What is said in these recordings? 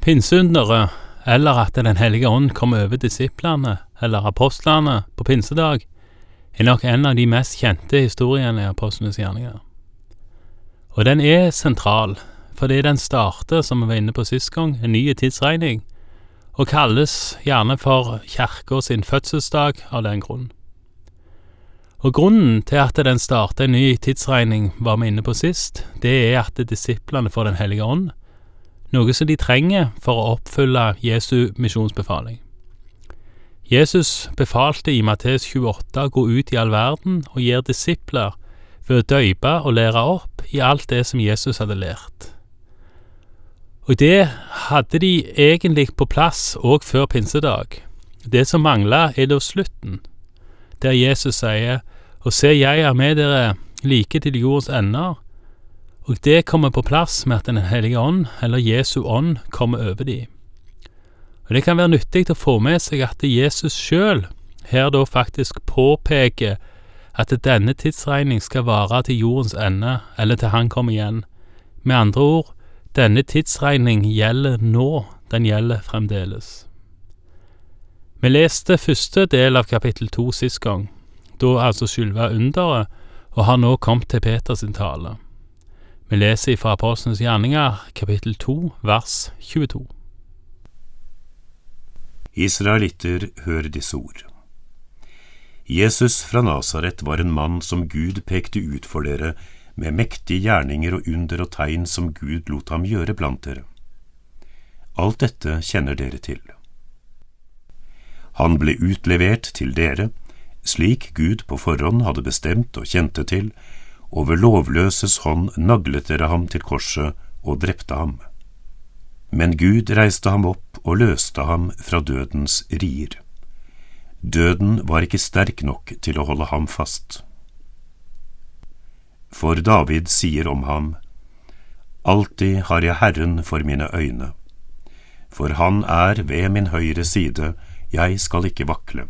Pinseunderet, eller at Den hellige ånd kom over disiplene, eller apostlene, på pinsedag, er nok en av de mest kjente historiene i apostlenes gjerninger. Og den er sentral, fordi den starter, som vi var inne på sist gang, en ny tidsregning, og kalles gjerne for kirka sin fødselsdag av den grunn. Og grunnen til at den starter en ny tidsregning, var vi inne på sist, det er at disiplene får Den hellige ånd, noe som de trenger for å oppfylle Jesu misjonsbefaling. Jesus befalte i Mattes 28 å gå ut i all verden og gjøre disipler ved å døype og lære opp i alt det som Jesus hadde lært. Og det hadde de egentlig på plass òg før pinsedag. Det som mangla, er da slutten, der Jesus sier, Og se, jeg er med dere like til jordens ender. Og det kommer på plass med at Den hellige ånd, eller Jesu ånd, kommer over dem. Og Det kan være nyttig å få med seg at Jesus sjøl her da faktisk påpeker at denne tidsregning skal vare til jordens ende, eller til Han kommer igjen. Med andre ord, denne tidsregning gjelder nå, den gjelder fremdeles. Vi leste første del av kapittel to sist gang, da altså selve underet, og har nå kommet til Peters tale. Vi leser fra Apostlenes gjerninger, kapittel 2, vers 22. Israelitter, hør disse ord. Jesus fra Nasaret var en mann som Gud pekte ut for dere med mektige gjerninger og under og tegn som Gud lot ham gjøre blant dere. Alt dette kjenner dere til. Han ble utlevert til dere, slik Gud på forhånd hadde bestemt og kjente til, og ved lovløses hånd naglet dere ham til korset og drepte ham. Men Gud reiste ham opp og løste ham fra dødens rier. Døden var ikke sterk nok til å holde ham fast. For David sier om ham, Alltid har jeg Herren for mine øyne. For han er ved min høyre side, jeg skal ikke vakle.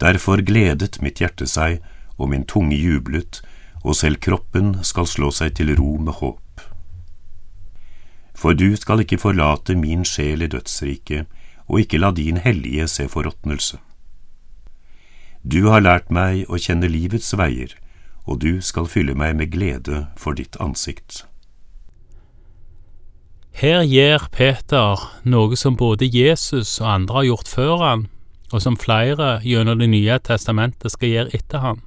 Derfor gledet mitt hjerte seg, og min tunge jublet, og selv kroppen skal slå seg til ro med håp. For du skal ikke forlate min sjel i dødsriket, og ikke la din hellige se forråtnelse. Du har lært meg å kjenne livets veier, og du skal fylle meg med glede for ditt ansikt. Her gir Peter noe som både Jesus og andre har gjort før han, og som flere gjennom Det nye testamentet skal gjøre etter han.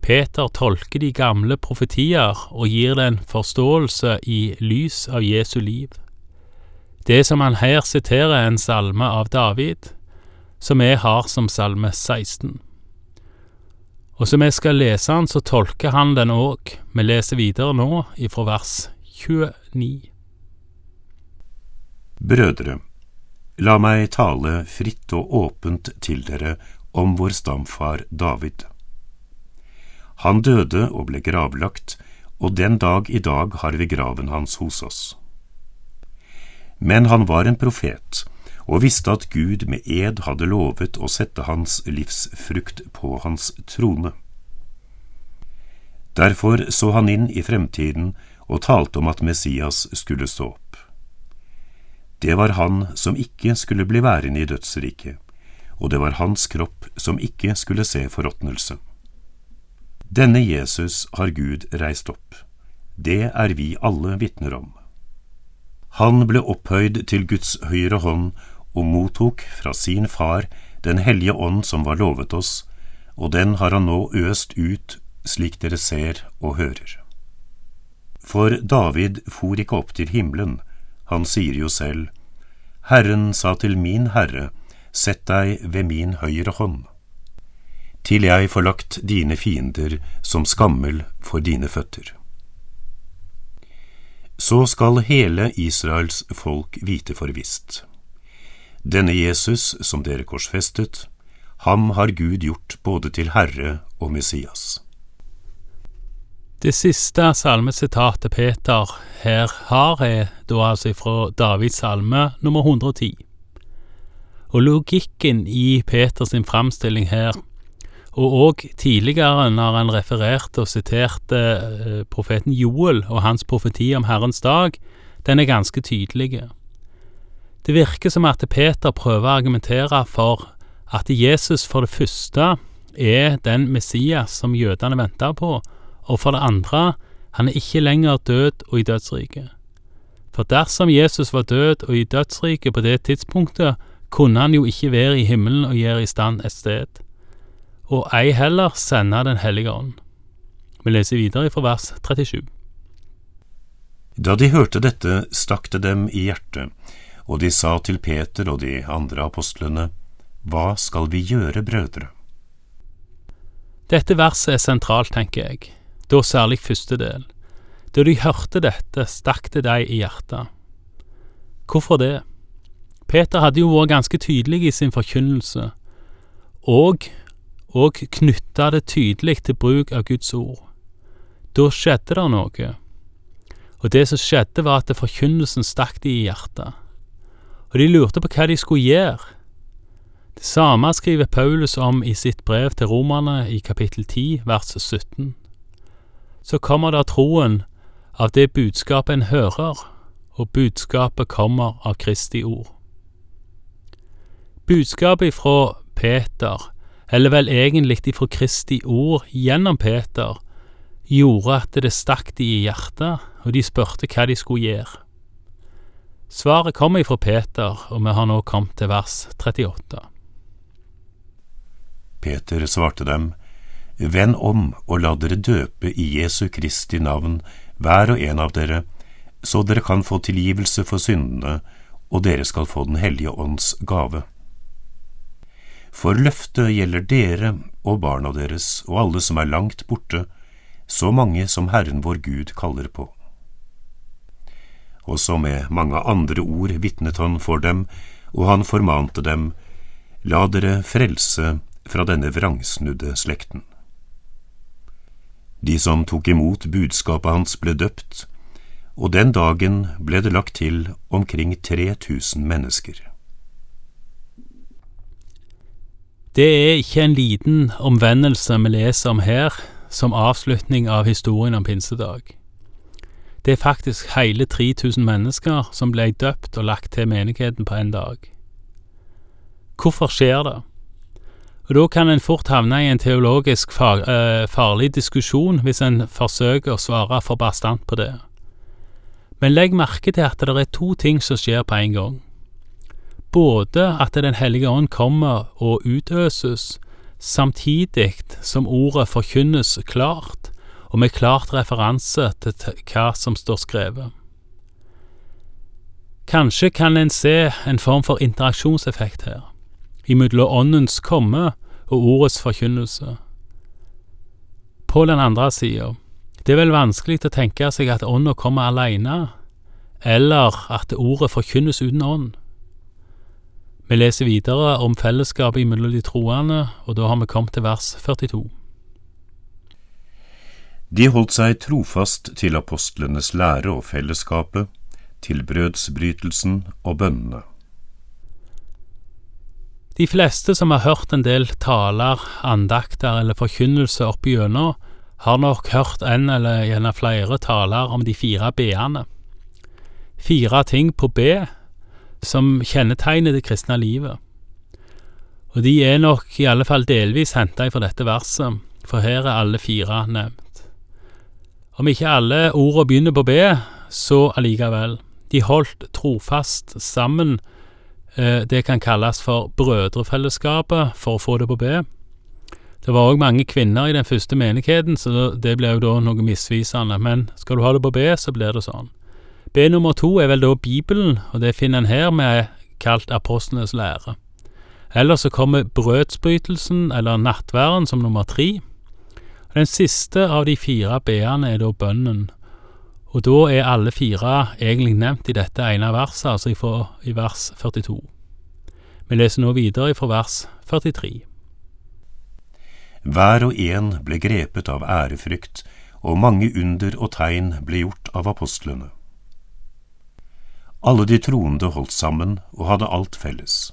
Peter tolker de gamle profetier og gir det en forståelse i lys av Jesu liv. Det som han her siterer, er en salme av David, som vi har som salme 16. Og som vi skal lese den, så tolker han den òg. Vi leser videre nå ifra vers 29. Brødre, la meg tale fritt og åpent til dere om vår stamfar David. Han døde og ble gravlagt, og den dag i dag har vi graven hans hos oss. Men han var en profet, og visste at Gud med ed hadde lovet å sette hans livsfrukt på hans trone. Derfor så han inn i fremtiden og talte om at Messias skulle stå opp. Det var han som ikke skulle bli værende i dødsriket, og det var hans kropp som ikke skulle se forråtnelse. Denne Jesus har Gud reist opp. Det er vi alle vitner om. Han ble opphøyd til Guds høyre hånd og mottok fra sin far Den hellige ånd som var lovet oss, og den har han nå øst ut slik dere ser og hører. For David for ikke opp til himmelen, han sier jo selv, Herren sa til min Herre, sett deg ved min høyre hånd til jeg får lagt dine fiender som skammel for dine føtter. Så skal hele Israels folk vite for visst. Denne Jesus som dere korsfestet, ham har Gud gjort både til Herre og Messias. Det siste salmesitatet Peter her har, er da altså fra Davids salme nummer 110. Og logikken i Peters framstilling her og òg tidligere, når han refererte og siterte eh, profeten Joel og hans profeti om Herrens dag, den er ganske tydelig. Det virker som at Peter prøver å argumentere for at Jesus for det første er den Messias som jødene venter på, og for det andre, han er ikke lenger død og i dødsriket. For dersom Jesus var død og i dødsriket på det tidspunktet, kunne han jo ikke være i himmelen og gjøre i stand et sted, og ei heller sende Den hellige ånd. Vi leser videre fra vers 37. Da de hørte dette, stakk det dem i hjertet, og de sa til Peter og de andre apostlene, Hva skal vi gjøre, brødre? Dette verset er sentralt, tenker jeg, da særlig første del. Da de hørte dette, stakk det dem i hjertet. Hvorfor det? Peter hadde jo vært ganske tydelig i sin forkynnelse, og, og knytta det tydelig til bruk av Guds ord. Da skjedde det noe, og det som skjedde var at forkynnelsen stakk de i hjertet og de lurte på hva de skulle gjøre. Det samme skriver Paulus om i sitt brev til romerne i kapittel 10, vers 17. Så kommer da troen av det budskapet en hører, og budskapet kommer av Kristi ord. Budskapet ifra Peter, eller vel egentlig ifra Kristi ord gjennom Peter, gjorde at det stakk de i hjertet, og de spurte hva de skulle gjøre. Svaret kommer ifra Peter, og vi har nå kommet til vers 38. Peter svarte dem, Vend om og la dere døpe i Jesu Kristi navn, hver og en av dere, så dere kan få tilgivelse for syndene, og dere skal få Den hellige ånds gave. For løftet gjelder dere og barna deres og alle som er langt borte, så mange som Herren vår Gud kaller på og så med mange andre ord vitnet han for dem, og han formante dem, La dere frelse fra denne vrangsnudde slekten. De som tok imot budskapet hans, ble døpt, og den dagen ble det lagt til omkring 3000 mennesker. Det er ikke en liten omvendelse vi leser om her, som avslutning av historien om pinsedag. Det er faktisk hele 3000 mennesker som ble døpt og lagt til menigheten på en dag. Hvorfor skjer det? Og Da kan en fort havne i en teologisk far, øh, farlig diskusjon hvis en forsøker å svare for bastant på det. Men legg merke til at det er to ting som skjer på en gang. Både at Den hellige ånd kommer og utøses, samtidig som ordet forkynnes klart, og med klart referanse til hva som står skrevet. Kanskje kan en se en form for interaksjonseffekt her, imellom åndens komme og ordets forkynnelse. På den andre sida, det er vel vanskelig å tenke seg at ånda kommer alene, eller at ordet forkynnes uten ånd. Vi leser videre om fellesskapet mellom de troende, og da har vi kommet til vers 42. De holdt seg trofast til apostlenes lære og fellesskapet, til brødsbrytelsen og bønnene. De fleste som har hørt en del taler, andakter eller forkynnelse opp igjennom, har nok hørt en eller gjerne flere taler om de fire b-ene. Fire ting på B som kjennetegner det kristne livet. Og de er nok i alle fall delvis henta fra dette verset, for her er alle fire nevnt. Om ikke alle ordene begynner på B, så allikevel. De holdt trofast sammen. Eh, det kan kalles for brødrefellesskapet, for å få det på B. Det var òg mange kvinner i den første menigheten, så det ble jo da noe misvisende. Men skal du ha det på B, så blir det sånn. B nummer to er vel da Bibelen, og det finner en her med kalt apostlenes lære. Eller så kommer brødsbrytelsen, eller nattværen, som nummer tre. Den siste av de fire b-ene er da bønnen, og da er alle fire egentlig nevnt i dette ene verset, altså i vers 42. Vi leser nå videre fra vers 43. Hver og en ble grepet av ærefrykt, og mange under og tegn ble gjort av apostlene. Alle de troende holdt sammen og hadde alt felles.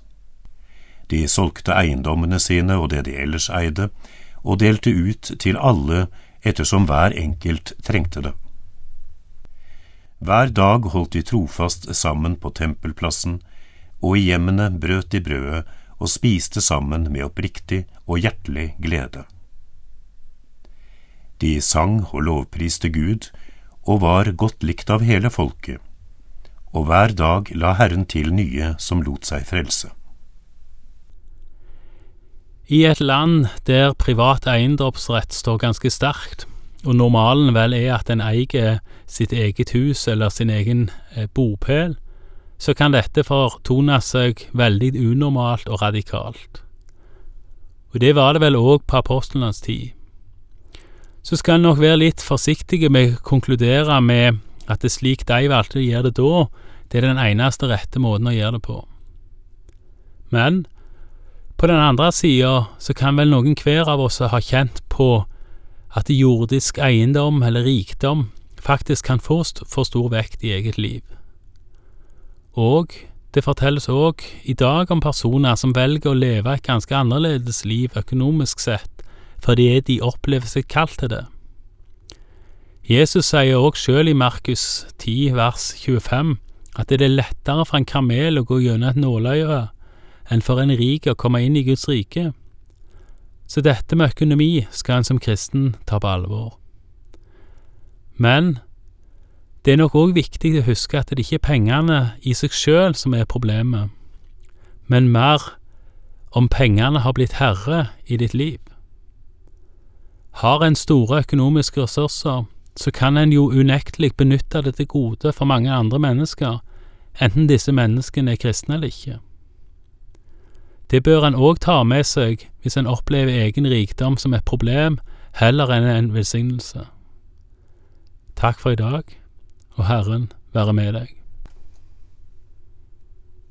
De solgte eiendommene sine og det de ellers eide, og delte ut til alle ettersom hver enkelt trengte det. Hver dag holdt de trofast sammen på tempelplassen, og i hjemmene brøt de brødet og spiste sammen med oppriktig og hjertelig glede. De sang og lovpriste Gud og var godt likt av hele folket, og hver dag la Herren til nye som lot seg frelse. I et land der privat eiendomsrett står ganske sterkt, og normalen vel er at en eier sitt eget hus eller sin egen eh, bopel, så kan dette fortone seg veldig unormalt og radikalt. Og det var det vel òg på apostlenes tid. Så skal en nok være litt forsiktige med å konkludere med at det slik de valgte å gjøre det da, det er den eneste rette måten å gjøre det på. Men på den andre sida så kan vel noen hver av oss ha kjent på at jordisk eiendom eller rikdom faktisk kan få for stor vekt i eget liv. Og det fortelles òg i dag om personer som velger å leve et ganske annerledes liv økonomisk sett, fordi de opplever seg kalt til det. Jesus sier òg sjøl i Markus 10 vers 25 at det er lettere for en kamel å gå gjennom et nåløye enn for en rik å komme inn i Guds rike. Så dette med økonomi skal en som kristen ta på alvor. Men det er nok òg viktig å huske at det ikke er pengene i seg sjøl som er problemet, men mer om pengene har blitt herre i ditt liv. Har en store økonomiske ressurser, så kan en jo unektelig benytte det til gode for mange andre mennesker, enten disse menneskene er kristne eller ikke. Det bør en òg ta med seg hvis en opplever egen rikdom som et problem heller enn en velsignelse. Takk for i dag, og Herren være med deg.